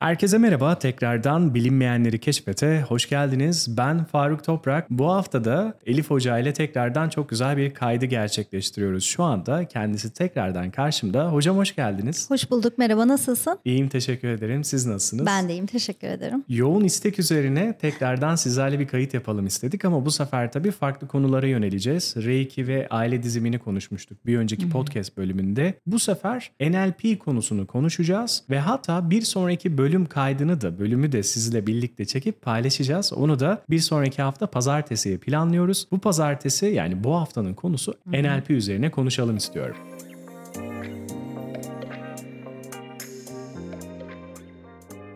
Herkese merhaba. Tekrardan Bilinmeyenleri Keşfete hoş geldiniz. Ben Faruk Toprak. Bu hafta da Elif Hoca ile tekrardan çok güzel bir kaydı gerçekleştiriyoruz. Şu anda kendisi tekrardan karşımda. Hocam hoş geldiniz. Hoş bulduk. Merhaba. Nasılsın? İyiyim teşekkür ederim. Siz nasılsınız? Ben de iyiyim. Teşekkür ederim. Yoğun istek üzerine tekrardan sizlerle bir kayıt yapalım istedik ama bu sefer tabii farklı konulara yöneleceğiz. Reiki ve aile dizimini konuşmuştuk bir önceki podcast bölümünde. Bu sefer NLP konusunu konuşacağız ve hatta bir sonraki bölüm kaydını da bölümü de sizle birlikte çekip paylaşacağız. Onu da bir sonraki hafta pazartesiye planlıyoruz. Bu pazartesi yani bu haftanın konusu NLP üzerine konuşalım istiyorum.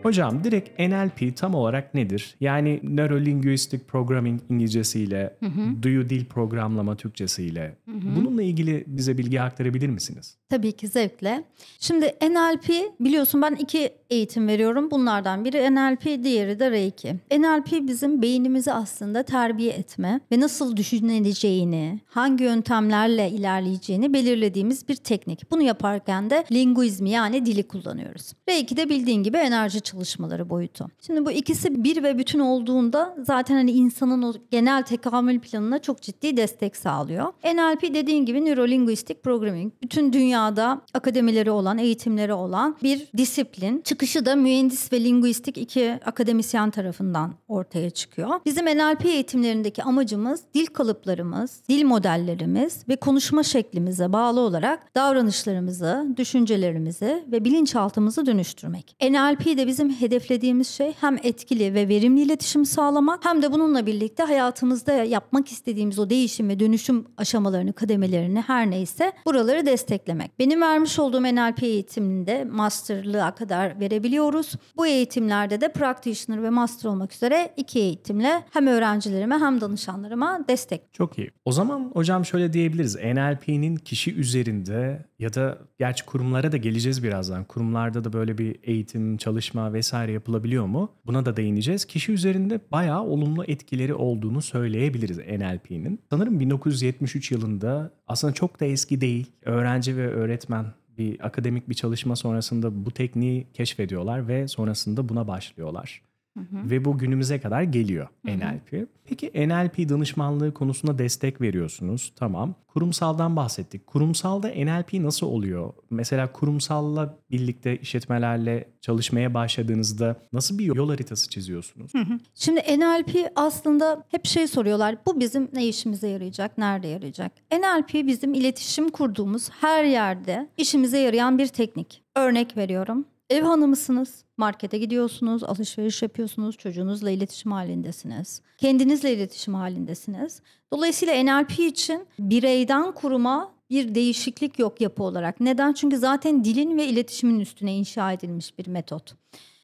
Hocam direkt NLP tam olarak nedir? Yani Neuro Linguistic Programming İngilizcesiyle, duyu dil programlama Türkçesiyle. Bununla ilgili bize bilgi aktarabilir misiniz? Tabii ki zevkle. Şimdi NLP biliyorsun ben iki eğitim veriyorum. Bunlardan biri NLP, diğeri de Reiki. NLP bizim beynimizi aslında terbiye etme ve nasıl düşünüleceğini, hangi yöntemlerle ilerleyeceğini belirlediğimiz bir teknik. Bunu yaparken de linguizmi yani dili kullanıyoruz. Reiki de bildiğin gibi enerji çalışmaları boyutu. Şimdi bu ikisi bir ve bütün olduğunda zaten hani insanın o genel tekamül planına çok ciddi destek sağlıyor. NLP dediğin gibi Neuro Linguistic Programming. Bütün dünyada akademileri olan, eğitimleri olan bir disiplin. Çıkışı da mühendis ve linguistik iki akademisyen tarafından ortaya çıkıyor. Bizim NLP eğitimlerindeki amacımız dil kalıplarımız, dil modellerimiz ve konuşma şeklimize bağlı olarak davranışlarımızı, düşüncelerimizi ve bilinçaltımızı dönüştürmek. NLP de bizim hedeflediğimiz şey hem etkili ve verimli iletişim sağlamak hem de bununla birlikte hayatımızda yapmak istediğimiz o değişim ve dönüşüm aşamalarını, kademelerini her neyse buraları desteklemek. Benim vermiş olduğum NLP eğitiminde masterlığa kadar verebiliyoruz. Bu eğitimlerde de practitioner ve master olmak üzere iki eğitimle hem öğrencilerime hem danışanlarıma destek. Çok iyi. O zaman hocam şöyle diyebiliriz. NLP'nin kişi üzerinde ya da gerçi kurumlara da geleceğiz birazdan. Kurumlarda da böyle bir eğitim, çalışma vesaire yapılabiliyor mu? Buna da değineceğiz. Kişi üzerinde bayağı olumlu etkileri olduğunu söyleyebiliriz NLP'nin. Sanırım 1973 yılında aslında çok da eski değil. Öğrenci ve öğretmen bir akademik bir çalışma sonrasında bu tekniği keşfediyorlar ve sonrasında buna başlıyorlar. Hı hı. Ve bu günümüze kadar geliyor hı hı. NLP. Peki NLP danışmanlığı konusunda destek veriyorsunuz. Tamam. Kurumsaldan bahsettik. Kurumsalda NLP nasıl oluyor? Mesela kurumsalla birlikte işletmelerle çalışmaya başladığınızda nasıl bir yol haritası çiziyorsunuz? Hı hı. Şimdi NLP aslında hep şey soruyorlar. Bu bizim ne işimize yarayacak? Nerede yarayacak? NLP bizim iletişim kurduğumuz her yerde işimize yarayan bir teknik. Örnek veriyorum. Ev hanımısınız, markete gidiyorsunuz, alışveriş yapıyorsunuz, çocuğunuzla iletişim halindesiniz. Kendinizle iletişim halindesiniz. Dolayısıyla NLP için bireyden kuruma bir değişiklik yok yapı olarak. Neden? Çünkü zaten dilin ve iletişimin üstüne inşa edilmiş bir metot.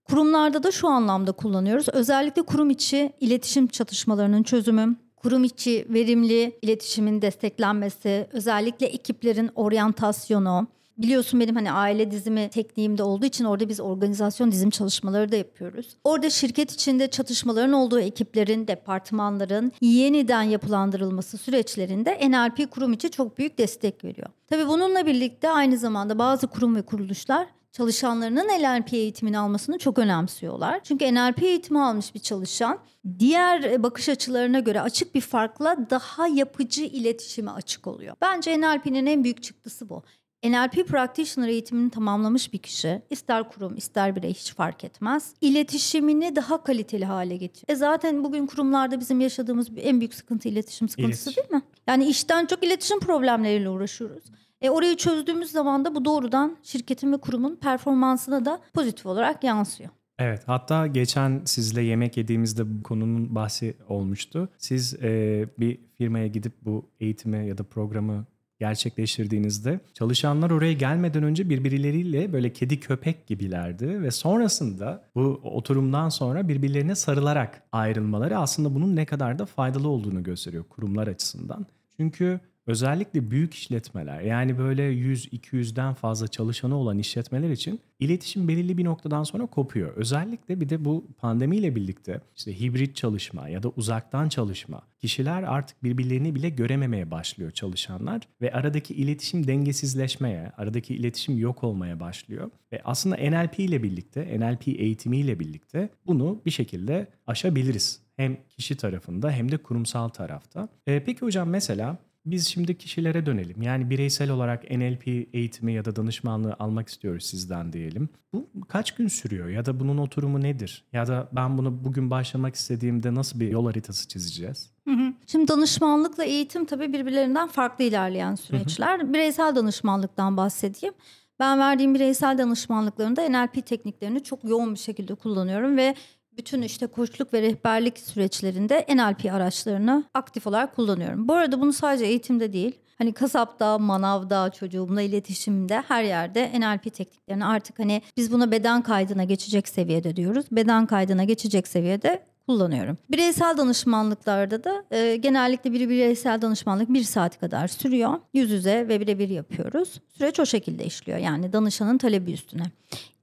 Kurumlarda da şu anlamda kullanıyoruz. Özellikle kurum içi iletişim çatışmalarının çözümü, kurum içi verimli iletişimin desteklenmesi, özellikle ekiplerin oryantasyonu, Biliyorsun benim hani aile dizimi tekniğimde olduğu için orada biz organizasyon dizim çalışmaları da yapıyoruz. Orada şirket içinde çatışmaların olduğu ekiplerin, departmanların yeniden yapılandırılması süreçlerinde NLP kurum içi çok büyük destek veriyor. Tabii bununla birlikte aynı zamanda bazı kurum ve kuruluşlar çalışanlarının NLP eğitimini almasını çok önemsiyorlar. Çünkü NLP eğitimi almış bir çalışan diğer bakış açılarına göre açık bir farkla daha yapıcı iletişime açık oluyor. Bence NLP'nin en büyük çıktısı bu. NLP Practitioner eğitimini tamamlamış bir kişi, ister kurum ister birey hiç fark etmez, iletişimini daha kaliteli hale getiriyor. E zaten bugün kurumlarda bizim yaşadığımız en büyük sıkıntı iletişim sıkıntısı İletişim. değil mi? Yani işten çok iletişim problemleriyle uğraşıyoruz. E orayı çözdüğümüz zaman da bu doğrudan şirketin ve kurumun performansına da pozitif olarak yansıyor. Evet hatta geçen sizle yemek yediğimizde bu konunun bahsi olmuştu. Siz e, bir firmaya gidip bu eğitimi ya da programı gerçekleştirdiğinizde çalışanlar oraya gelmeden önce birbirleriyle böyle kedi köpek gibilerdi ve sonrasında bu oturumdan sonra birbirlerine sarılarak ayrılmaları aslında bunun ne kadar da faydalı olduğunu gösteriyor kurumlar açısından. Çünkü özellikle büyük işletmeler yani böyle 100-200'den fazla çalışanı olan işletmeler için iletişim belirli bir noktadan sonra kopuyor. Özellikle bir de bu pandemiyle birlikte işte hibrit çalışma ya da uzaktan çalışma kişiler artık birbirlerini bile görememeye başlıyor çalışanlar ve aradaki iletişim dengesizleşmeye, aradaki iletişim yok olmaya başlıyor. Ve aslında NLP ile birlikte, NLP eğitimiyle birlikte bunu bir şekilde aşabiliriz. Hem kişi tarafında hem de kurumsal tarafta. Ee, peki hocam mesela biz şimdi kişilere dönelim. Yani bireysel olarak NLP eğitimi ya da danışmanlığı almak istiyoruz sizden diyelim. Bu kaç gün sürüyor ya da bunun oturumu nedir? Ya da ben bunu bugün başlamak istediğimde nasıl bir yol haritası çizeceğiz? Şimdi danışmanlıkla eğitim tabii birbirlerinden farklı ilerleyen süreçler. Bireysel danışmanlıktan bahsedeyim. Ben verdiğim bireysel danışmanlıklarında NLP tekniklerini çok yoğun bir şekilde kullanıyorum ve bütün işte koçluk ve rehberlik süreçlerinde NLP araçlarını aktif olarak kullanıyorum. Bu arada bunu sadece eğitimde değil, hani kasapta, manavda, çocuğumla iletişimde her yerde NLP tekniklerini artık hani biz buna beden kaydına geçecek seviyede diyoruz. Beden kaydına geçecek seviyede kullanıyorum. Bireysel danışmanlıklarda da e, genellikle bir bireysel danışmanlık bir saat kadar sürüyor. Yüz yüze ve birebir yapıyoruz. Süreç o şekilde işliyor yani danışanın talebi üstüne.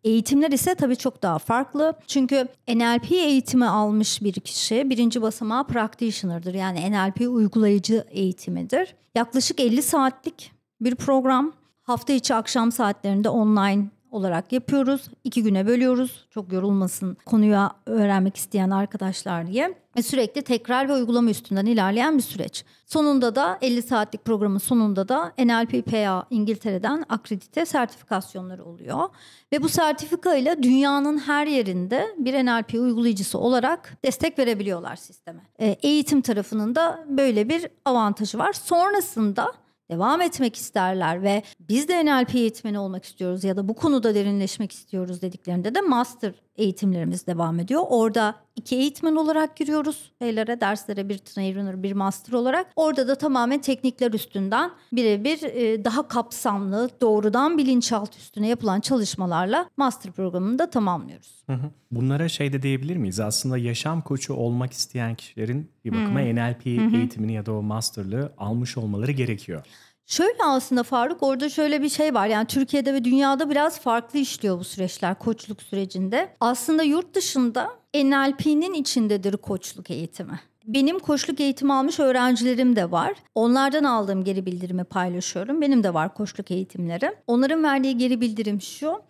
Eğitimler ise tabii çok daha farklı. Çünkü NLP eğitimi almış bir kişi birinci basamağı practitioner'dır. Yani NLP uygulayıcı eğitimidir. Yaklaşık 50 saatlik bir program. Hafta içi akşam saatlerinde online olarak yapıyoruz. İki güne bölüyoruz. Çok yorulmasın konuyu öğrenmek isteyen arkadaşlar diye. Ve sürekli tekrar ve uygulama üstünden ilerleyen bir süreç. Sonunda da 50 saatlik programın sonunda da NLP-PA İngiltere'den akredite sertifikasyonları oluyor. Ve bu sertifika ile dünyanın her yerinde bir NLP uygulayıcısı olarak destek verebiliyorlar sisteme. E, eğitim tarafının da böyle bir avantajı var. Sonrasında devam etmek isterler ve biz de NLP eğitmeni olmak istiyoruz ya da bu konuda derinleşmek istiyoruz dediklerinde de master eğitimlerimiz devam ediyor. Orada iki eğitmen olarak giriyoruz şeylere, derslere bir trainer, bir master olarak. Orada da tamamen teknikler üstünden birebir e, daha kapsamlı, doğrudan bilinçaltı üstüne yapılan çalışmalarla master programını da tamamlıyoruz. Bunlara şey de diyebilir miyiz? Aslında yaşam koçu olmak isteyen kişilerin bir bakıma NLP eğitimini ya da o masterlığı almış olmaları gerekiyor. Şöyle aslında Faruk orada şöyle bir şey var. Yani Türkiye'de ve dünyada biraz farklı işliyor bu süreçler koçluk sürecinde. Aslında yurt dışında NLP'nin içindedir koçluk eğitimi. Benim koçluk eğitimi almış öğrencilerim de var. Onlardan aldığım geri bildirimi paylaşıyorum. Benim de var koçluk eğitimlerim. Onların verdiği geri bildirim şu.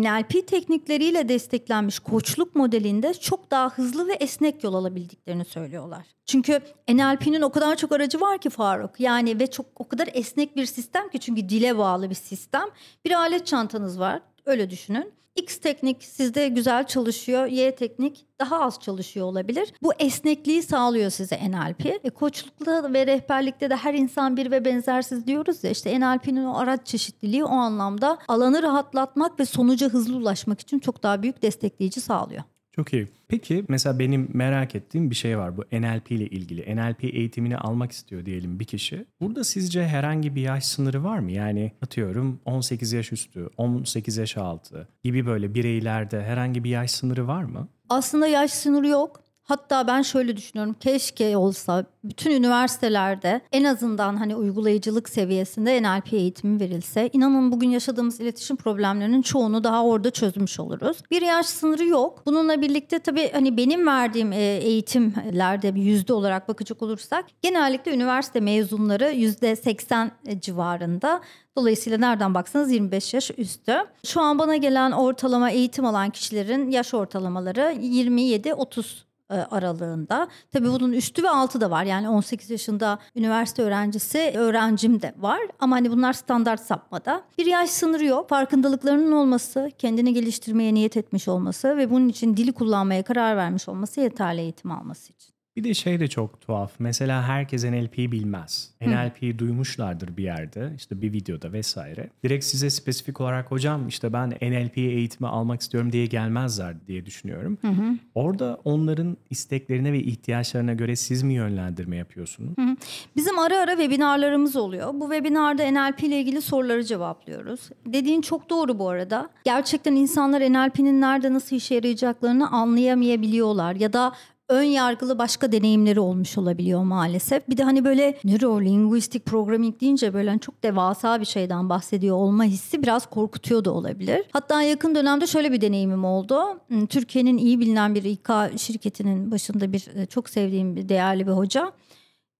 NLP teknikleriyle desteklenmiş koçluk modelinde çok daha hızlı ve esnek yol alabildiklerini söylüyorlar. Çünkü NLP'nin o kadar çok aracı var ki Faruk. Yani ve çok o kadar esnek bir sistem ki çünkü dile bağlı bir sistem. Bir alet çantanız var. Öyle düşünün. X teknik sizde güzel çalışıyor, Y teknik daha az çalışıyor olabilir. Bu esnekliği sağlıyor size NLP. E, koçlukta ve rehberlikte de her insan bir ve benzersiz diyoruz ya işte NLP'nin o araç çeşitliliği o anlamda alanı rahatlatmak ve sonuca hızlı ulaşmak için çok daha büyük destekleyici sağlıyor. Çok iyi. Peki mesela benim merak ettiğim bir şey var bu NLP ile ilgili. NLP eğitimini almak istiyor diyelim bir kişi. Burada sizce herhangi bir yaş sınırı var mı? Yani atıyorum 18 yaş üstü, 18 yaş altı gibi böyle bireylerde herhangi bir yaş sınırı var mı? Aslında yaş sınırı yok. Hatta ben şöyle düşünüyorum. Keşke olsa bütün üniversitelerde en azından hani uygulayıcılık seviyesinde NLP eğitimi verilse. İnanın bugün yaşadığımız iletişim problemlerinin çoğunu daha orada çözmüş oluruz. Bir yaş sınırı yok. Bununla birlikte tabii hani benim verdiğim e, eğitimlerde yüzde olarak bakacak olursak genellikle üniversite mezunları yüzde 80 civarında. Dolayısıyla nereden baksanız 25 yaş üstü. Şu an bana gelen ortalama eğitim alan kişilerin yaş ortalamaları 27-30 e, aralığında. Tabii bunun üstü ve altı da var. Yani 18 yaşında üniversite öğrencisi öğrencim de var. Ama hani bunlar standart sapmada. Bir yaş sınırı yok. Farkındalıklarının olması, kendini geliştirmeye niyet etmiş olması ve bunun için dili kullanmaya karar vermiş olması yeterli eğitim alması için. Bir de şey de çok tuhaf. Mesela herkes NLP'yi bilmez. NLP'yi duymuşlardır bir yerde, işte bir videoda vesaire. Direkt size spesifik olarak hocam işte ben NLP eğitimi almak istiyorum diye gelmezler diye düşünüyorum. Hı hı. Orada onların isteklerine ve ihtiyaçlarına göre siz mi yönlendirme yapıyorsunuz? Hı hı. Bizim ara ara webinarlarımız oluyor. Bu webinarda NLP ile ilgili soruları cevaplıyoruz. Dediğin çok doğru bu arada. Gerçekten insanlar NLP'nin nerede nasıl işe yarayacaklarını anlayamayabiliyorlar ya da ön yargılı başka deneyimleri olmuş olabiliyor maalesef. Bir de hani böyle neurolinguistik programming deyince böyle hani çok devasa bir şeyden bahsediyor olma hissi biraz korkutuyor da olabilir. Hatta yakın dönemde şöyle bir deneyimim oldu. Hmm, Türkiye'nin iyi bilinen bir İK şirketinin başında bir e, çok sevdiğim bir değerli bir hoca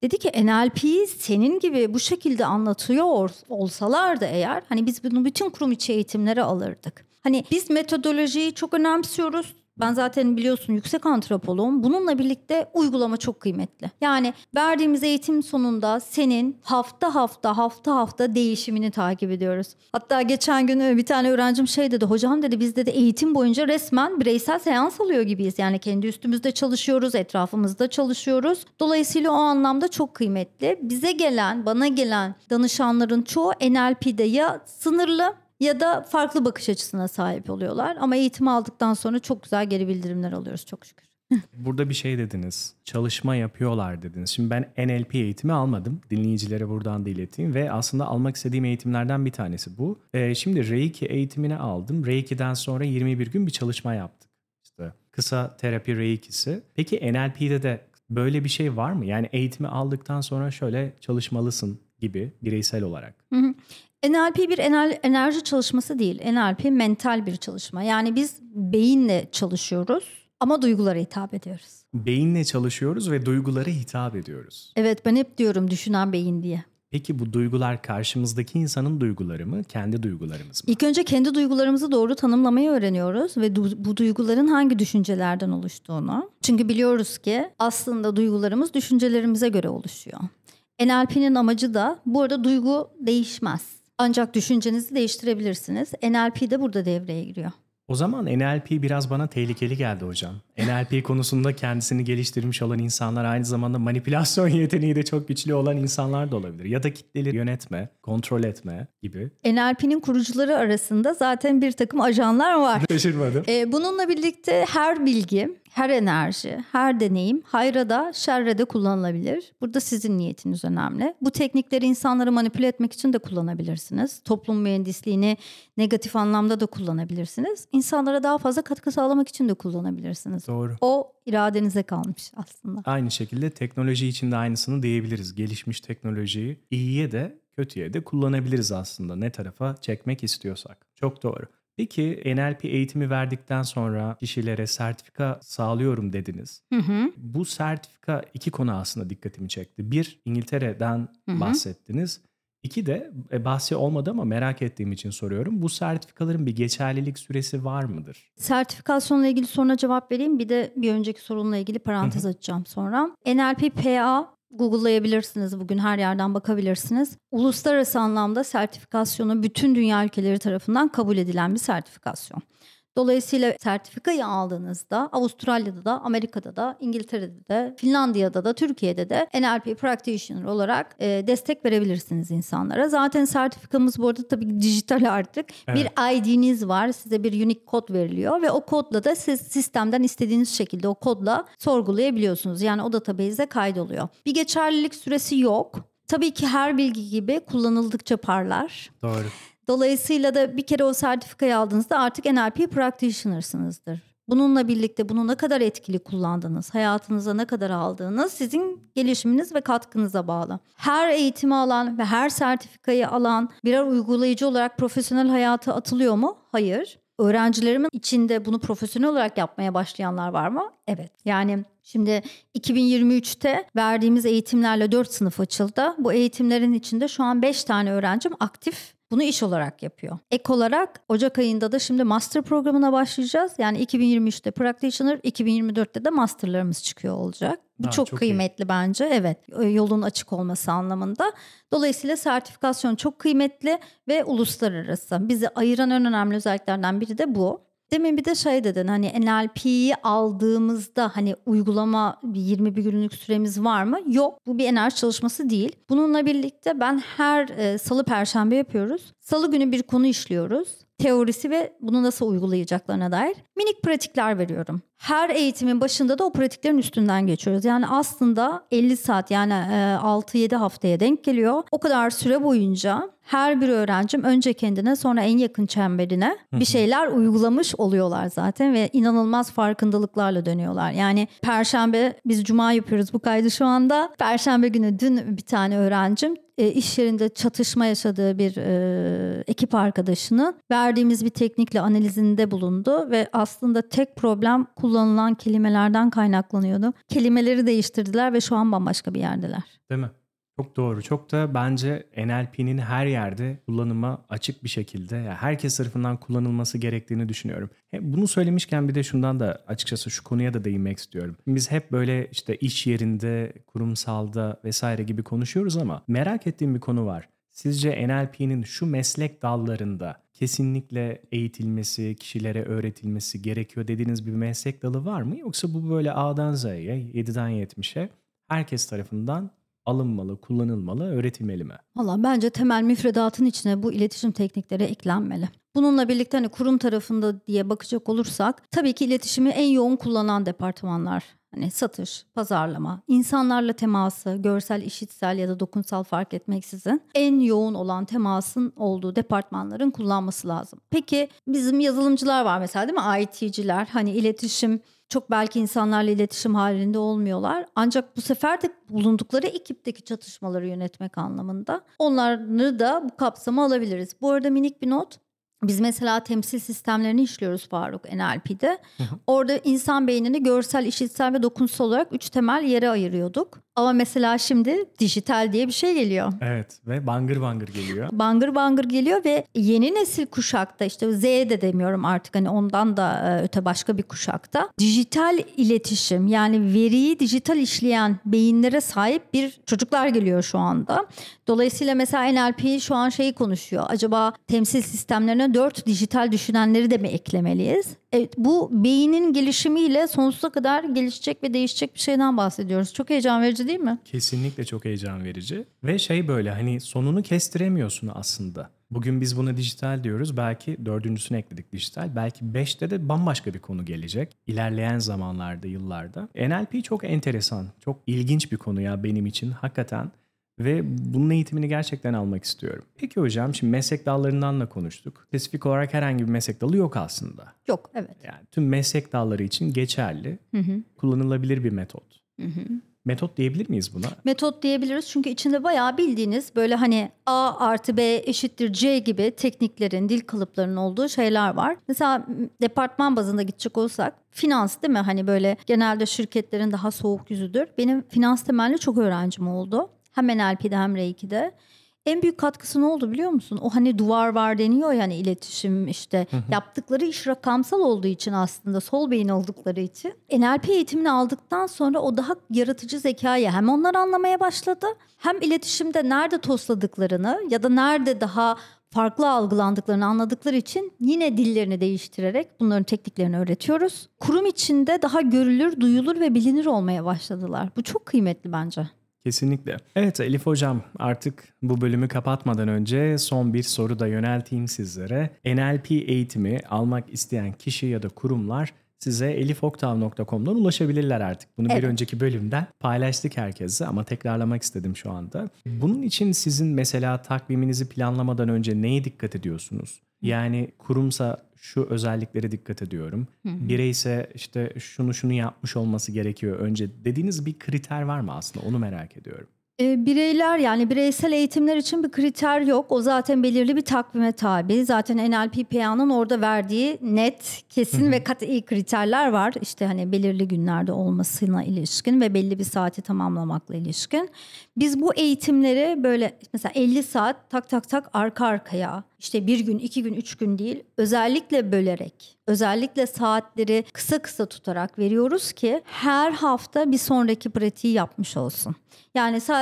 Dedi ki NLP'yi senin gibi bu şekilde anlatıyor olsalardı eğer hani biz bunu bütün kurum içi eğitimlere alırdık. Hani biz metodolojiyi çok önemsiyoruz. Ben zaten biliyorsun yüksek antropoloğum. Bununla birlikte uygulama çok kıymetli. Yani verdiğimiz eğitim sonunda senin hafta hafta hafta hafta değişimini takip ediyoruz. Hatta geçen gün bir tane öğrencim şey dedi. Hocam dedi biz de eğitim boyunca resmen bireysel seans alıyor gibiyiz. Yani kendi üstümüzde çalışıyoruz, etrafımızda çalışıyoruz. Dolayısıyla o anlamda çok kıymetli. Bize gelen, bana gelen danışanların çoğu NLP'de ya sınırlı ya da farklı bakış açısına sahip oluyorlar. Ama eğitim aldıktan sonra çok güzel geri bildirimler alıyoruz çok şükür. Burada bir şey dediniz. Çalışma yapıyorlar dediniz. Şimdi ben NLP eğitimi almadım. Dinleyicilere buradan da ileteyim ve aslında almak istediğim eğitimlerden bir tanesi bu. Ee, şimdi Reiki eğitimini aldım. Reiki'den sonra 21 gün bir çalışma yaptık. İşte kısa terapi Reiki'si. Peki NLP'de de böyle bir şey var mı? Yani eğitimi aldıktan sonra şöyle çalışmalısın gibi bireysel olarak. Hı hı. NLP bir enerji çalışması değil. NLP mental bir çalışma. Yani biz beyinle çalışıyoruz ama duygulara hitap ediyoruz. Beyinle çalışıyoruz ve duygulara hitap ediyoruz. Evet ben hep diyorum düşünen beyin diye. Peki bu duygular karşımızdaki insanın duyguları mı, kendi duygularımız mı? İlk önce kendi duygularımızı doğru tanımlamayı öğreniyoruz ve du- bu duyguların hangi düşüncelerden oluştuğunu. Çünkü biliyoruz ki aslında duygularımız düşüncelerimize göre oluşuyor. NLP'nin amacı da bu arada duygu değişmez. Ancak düşüncenizi değiştirebilirsiniz. NLP de burada devreye giriyor. O zaman NLP biraz bana tehlikeli geldi hocam. NLP konusunda kendisini geliştirmiş olan insanlar aynı zamanda manipülasyon yeteneği de çok güçlü olan insanlar da olabilir. Ya da kitleleri yönetme, kontrol etme gibi. NLP'nin kurucuları arasında zaten bir takım ajanlar var. Şaşırmadım. Ee, bununla birlikte her bilgi her enerji, her deneyim hayra da şerre de kullanılabilir. Burada sizin niyetiniz önemli. Bu teknikleri insanları manipüle etmek için de kullanabilirsiniz. Toplum mühendisliğini negatif anlamda da kullanabilirsiniz. İnsanlara daha fazla katkı sağlamak için de kullanabilirsiniz. Doğru. O iradenize kalmış aslında. Aynı şekilde teknoloji için de aynısını diyebiliriz. Gelişmiş teknolojiyi iyiye de kötüye de kullanabiliriz aslında ne tarafa çekmek istiyorsak. Çok doğru. Peki NLP eğitimi verdikten sonra kişilere sertifika sağlıyorum dediniz. Hı hı. Bu sertifika iki konu aslında dikkatimi çekti. Bir İngiltere'den hı hı. bahsettiniz. İki de e, bahsi olmadı ama merak ettiğim için soruyorum. Bu sertifikaların bir geçerlilik süresi var mıdır? Sertifikasyonla ilgili soruna cevap vereyim. Bir de bir önceki sorunla ilgili parantez açacağım sonra. NLP PA Google'layabilirsiniz bugün her yerden bakabilirsiniz. Uluslararası anlamda sertifikasyonu bütün dünya ülkeleri tarafından kabul edilen bir sertifikasyon. Dolayısıyla sertifikayı aldığınızda Avustralya'da da, Amerika'da da, İngiltere'de de, Finlandiya'da da, Türkiye'de de NLP practitioner olarak e, destek verebilirsiniz insanlara. Zaten sertifikamız bu arada tabii dijital artık. Evet. Bir ID'niz var. Size bir unique kod veriliyor ve o kodla da siz sistemden istediğiniz şekilde o kodla sorgulayabiliyorsunuz. Yani o database'e kaydoluyor. Bir geçerlilik süresi yok. Tabii ki her bilgi gibi kullanıldıkça parlar. Doğru. Dolayısıyla da bir kere o sertifikayı aldığınızda artık NLP practitioner'sınızdır. Bununla birlikte bunu ne kadar etkili kullandınız, hayatınıza ne kadar aldığınız sizin gelişiminiz ve katkınıza bağlı. Her eğitimi alan ve her sertifikayı alan birer uygulayıcı olarak profesyonel hayata atılıyor mu? Hayır. Öğrencilerimin içinde bunu profesyonel olarak yapmaya başlayanlar var mı? Evet. Yani şimdi 2023'te verdiğimiz eğitimlerle 4 sınıf açıldı. Bu eğitimlerin içinde şu an 5 tane öğrencim aktif bunu iş olarak yapıyor. Ek olarak Ocak ayında da şimdi master programına başlayacağız. Yani 2023'te practitioner, 2024'te de masterlarımız çıkıyor olacak. Bu ha, çok, çok kıymetli iyi. bence. Evet, yolun açık olması anlamında. Dolayısıyla sertifikasyon çok kıymetli ve uluslararası. Bizi ayıran en önemli özelliklerden biri de bu. Demin bir de şey dedin hani NLP'yi aldığımızda hani uygulama bir 21 günlük süremiz var mı? Yok bu bir enerji çalışması değil. Bununla birlikte ben her e, salı perşembe yapıyoruz. Salı günü bir konu işliyoruz. Teorisi ve bunu nasıl uygulayacaklarına dair minik pratikler veriyorum. Her eğitimin başında da o pratiklerin üstünden geçiyoruz. Yani aslında 50 saat yani 6-7 haftaya denk geliyor. O kadar süre boyunca her bir öğrencim önce kendine sonra en yakın çemberine bir şeyler uygulamış oluyorlar zaten ve inanılmaz farkındalıklarla dönüyorlar. Yani perşembe biz cuma yapıyoruz bu kaydı şu anda. Perşembe günü dün bir tane öğrencim e, iş yerinde çatışma yaşadığı bir e, ekip arkadaşını verdiğimiz bir teknikle analizinde bulundu ve aslında tek problem kullanılan kelimelerden kaynaklanıyordu. Kelimeleri değiştirdiler ve şu an bambaşka bir yerdeler. Değil mi? Çok doğru. Çok da bence NLP'nin her yerde kullanıma açık bir şekilde yani herkes tarafından kullanılması gerektiğini düşünüyorum. Bunu söylemişken bir de şundan da açıkçası şu konuya da değinmek istiyorum. Biz hep böyle işte iş yerinde, kurumsalda vesaire gibi konuşuyoruz ama merak ettiğim bir konu var. Sizce NLP'nin şu meslek dallarında kesinlikle eğitilmesi, kişilere öğretilmesi gerekiyor dediğiniz bir meslek dalı var mı? Yoksa bu böyle A'dan Z'ye, 7'den 70'e herkes tarafından alınmalı, kullanılmalı, öğretilmeli mi? Valla bence temel müfredatın içine bu iletişim teknikleri eklenmeli. Bununla birlikte hani kurum tarafında diye bakacak olursak tabii ki iletişimi en yoğun kullanan departmanlar. Hani satış, pazarlama, insanlarla teması, görsel, işitsel ya da dokunsal fark etmeksizin en yoğun olan temasın olduğu departmanların kullanması lazım. Peki bizim yazılımcılar var mesela değil mi? IT'ciler hani iletişim çok belki insanlarla iletişim halinde olmuyorlar. Ancak bu sefer de bulundukları ekipteki çatışmaları yönetmek anlamında onları da bu kapsama alabiliriz. Bu arada minik bir not. Biz mesela temsil sistemlerini işliyoruz Faruk NLP'de. Orada insan beynini görsel, işitsel ve dokunsal olarak üç temel yere ayırıyorduk. Ama mesela şimdi dijital diye bir şey geliyor. Evet ve bangır bangır geliyor. Bangır bangır geliyor ve yeni nesil kuşakta işte Z de demiyorum artık hani ondan da e, öte başka bir kuşakta dijital iletişim yani veriyi dijital işleyen beyinlere sahip bir çocuklar geliyor şu anda. Dolayısıyla mesela NLP şu an şeyi konuşuyor. Acaba temsil sistemlerine dört dijital düşünenleri de mi eklemeliyiz? Evet, bu beynin gelişimiyle sonsuza kadar gelişecek ve değişecek bir şeyden bahsediyoruz. Çok heyecan verici değil mi? Kesinlikle çok heyecan verici. Ve şey böyle hani sonunu kestiremiyorsun aslında. Bugün biz buna dijital diyoruz. Belki dördüncüsünü ekledik dijital. Belki beşte de bambaşka bir konu gelecek. İlerleyen zamanlarda, yıllarda. NLP çok enteresan, çok ilginç bir konu ya benim için. Hakikaten ve bunun eğitimini gerçekten almak istiyorum. Peki hocam şimdi meslek dallarından da konuştuk. Spesifik olarak herhangi bir meslek dalı yok aslında. Yok evet. Yani tüm meslek dalları için geçerli, hı hı. kullanılabilir bir metot. Hı hı. Metot diyebilir miyiz buna? Metot diyebiliriz çünkü içinde bayağı bildiğiniz böyle hani A artı B eşittir C gibi tekniklerin, dil kalıplarının olduğu şeyler var. Mesela departman bazında gidecek olsak finans değil mi? Hani böyle genelde şirketlerin daha soğuk yüzüdür. Benim finans temelli çok öğrencim oldu. Hem NLP'de hem R2'de. En büyük katkısı ne oldu biliyor musun? O hani duvar var deniyor yani iletişim işte yaptıkları iş rakamsal olduğu için aslında sol beyin oldukları için NLP eğitimini aldıktan sonra o daha yaratıcı zekayı hem onlar anlamaya başladı hem iletişimde nerede tosladıklarını ya da nerede daha farklı algılandıklarını anladıkları için yine dillerini değiştirerek bunların tekniklerini öğretiyoruz. Kurum içinde daha görülür, duyulur ve bilinir olmaya başladılar. Bu çok kıymetli bence. Kesinlikle. Evet Elif Hocam artık bu bölümü kapatmadan önce son bir soru da yönelteyim sizlere. NLP eğitimi almak isteyen kişi ya da kurumlar size elifoktav.com'dan ulaşabilirler artık. Bunu evet. bir önceki bölümden paylaştık herkese ama tekrarlamak istedim şu anda. Bunun için sizin mesela takviminizi planlamadan önce neye dikkat ediyorsunuz? Yani kurumsa şu özelliklere dikkat ediyorum. Bireyse işte şunu şunu yapmış olması gerekiyor önce dediğiniz bir kriter var mı aslında onu merak ediyorum. E, bireyler yani bireysel eğitimler için bir kriter yok. O zaten belirli bir takvime tabi. Zaten NLPPA'nın orada verdiği net, kesin ve kat'i kriterler var. İşte hani belirli günlerde olmasına ilişkin ve belli bir saati tamamlamakla ilişkin. Biz bu eğitimleri böyle mesela 50 saat tak tak tak arka arkaya işte bir gün, iki gün, üç gün değil özellikle bölerek, özellikle saatleri kısa kısa tutarak veriyoruz ki her hafta bir sonraki pratiği yapmış olsun. Yani sadece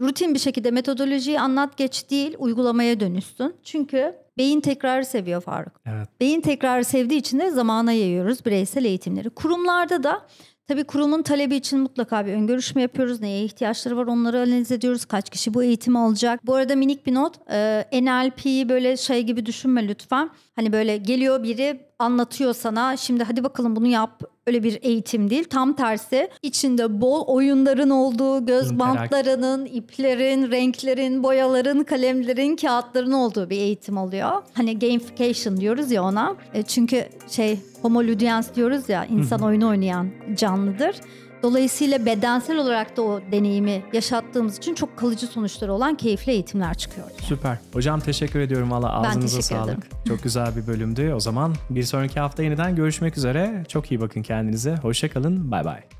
rutin bir şekilde metodolojiyi anlat geç değil uygulamaya dönüşsün. Çünkü beyin tekrarı seviyor Faruk. Evet. Beyin tekrarı sevdiği için de zamana yayıyoruz bireysel eğitimleri. Kurumlarda da Tabii kurumun talebi için mutlaka bir ön görüşme yapıyoruz. Neye ihtiyaçları var onları analiz ediyoruz. Kaç kişi bu eğitimi alacak. Bu arada minik bir not. E, NLP'yi böyle şey gibi düşünme lütfen. Hani böyle geliyor biri anlatıyor sana. Şimdi hadi bakalım bunu yap. Öyle bir eğitim değil. Tam tersi içinde bol oyunların olduğu, göz İnterak- bantlarının, iplerin, renklerin, boyaların, kalemlerin, kağıtların olduğu bir eğitim oluyor. Hani gamification diyoruz ya ona. E, çünkü şey homo ludiens diyoruz ya insan oyunu oynayan canlıdır. Dolayısıyla bedensel olarak da o deneyimi yaşattığımız için çok kalıcı sonuçları olan keyifli eğitimler çıkıyor. Süper. Hocam teşekkür ediyorum valla ağzınıza teşekkür sağlık. ederim. Çok güzel bir bölümdü. O zaman bir sonraki hafta yeniden görüşmek üzere. Çok iyi bakın kendinize. Hoşçakalın. Bay bay.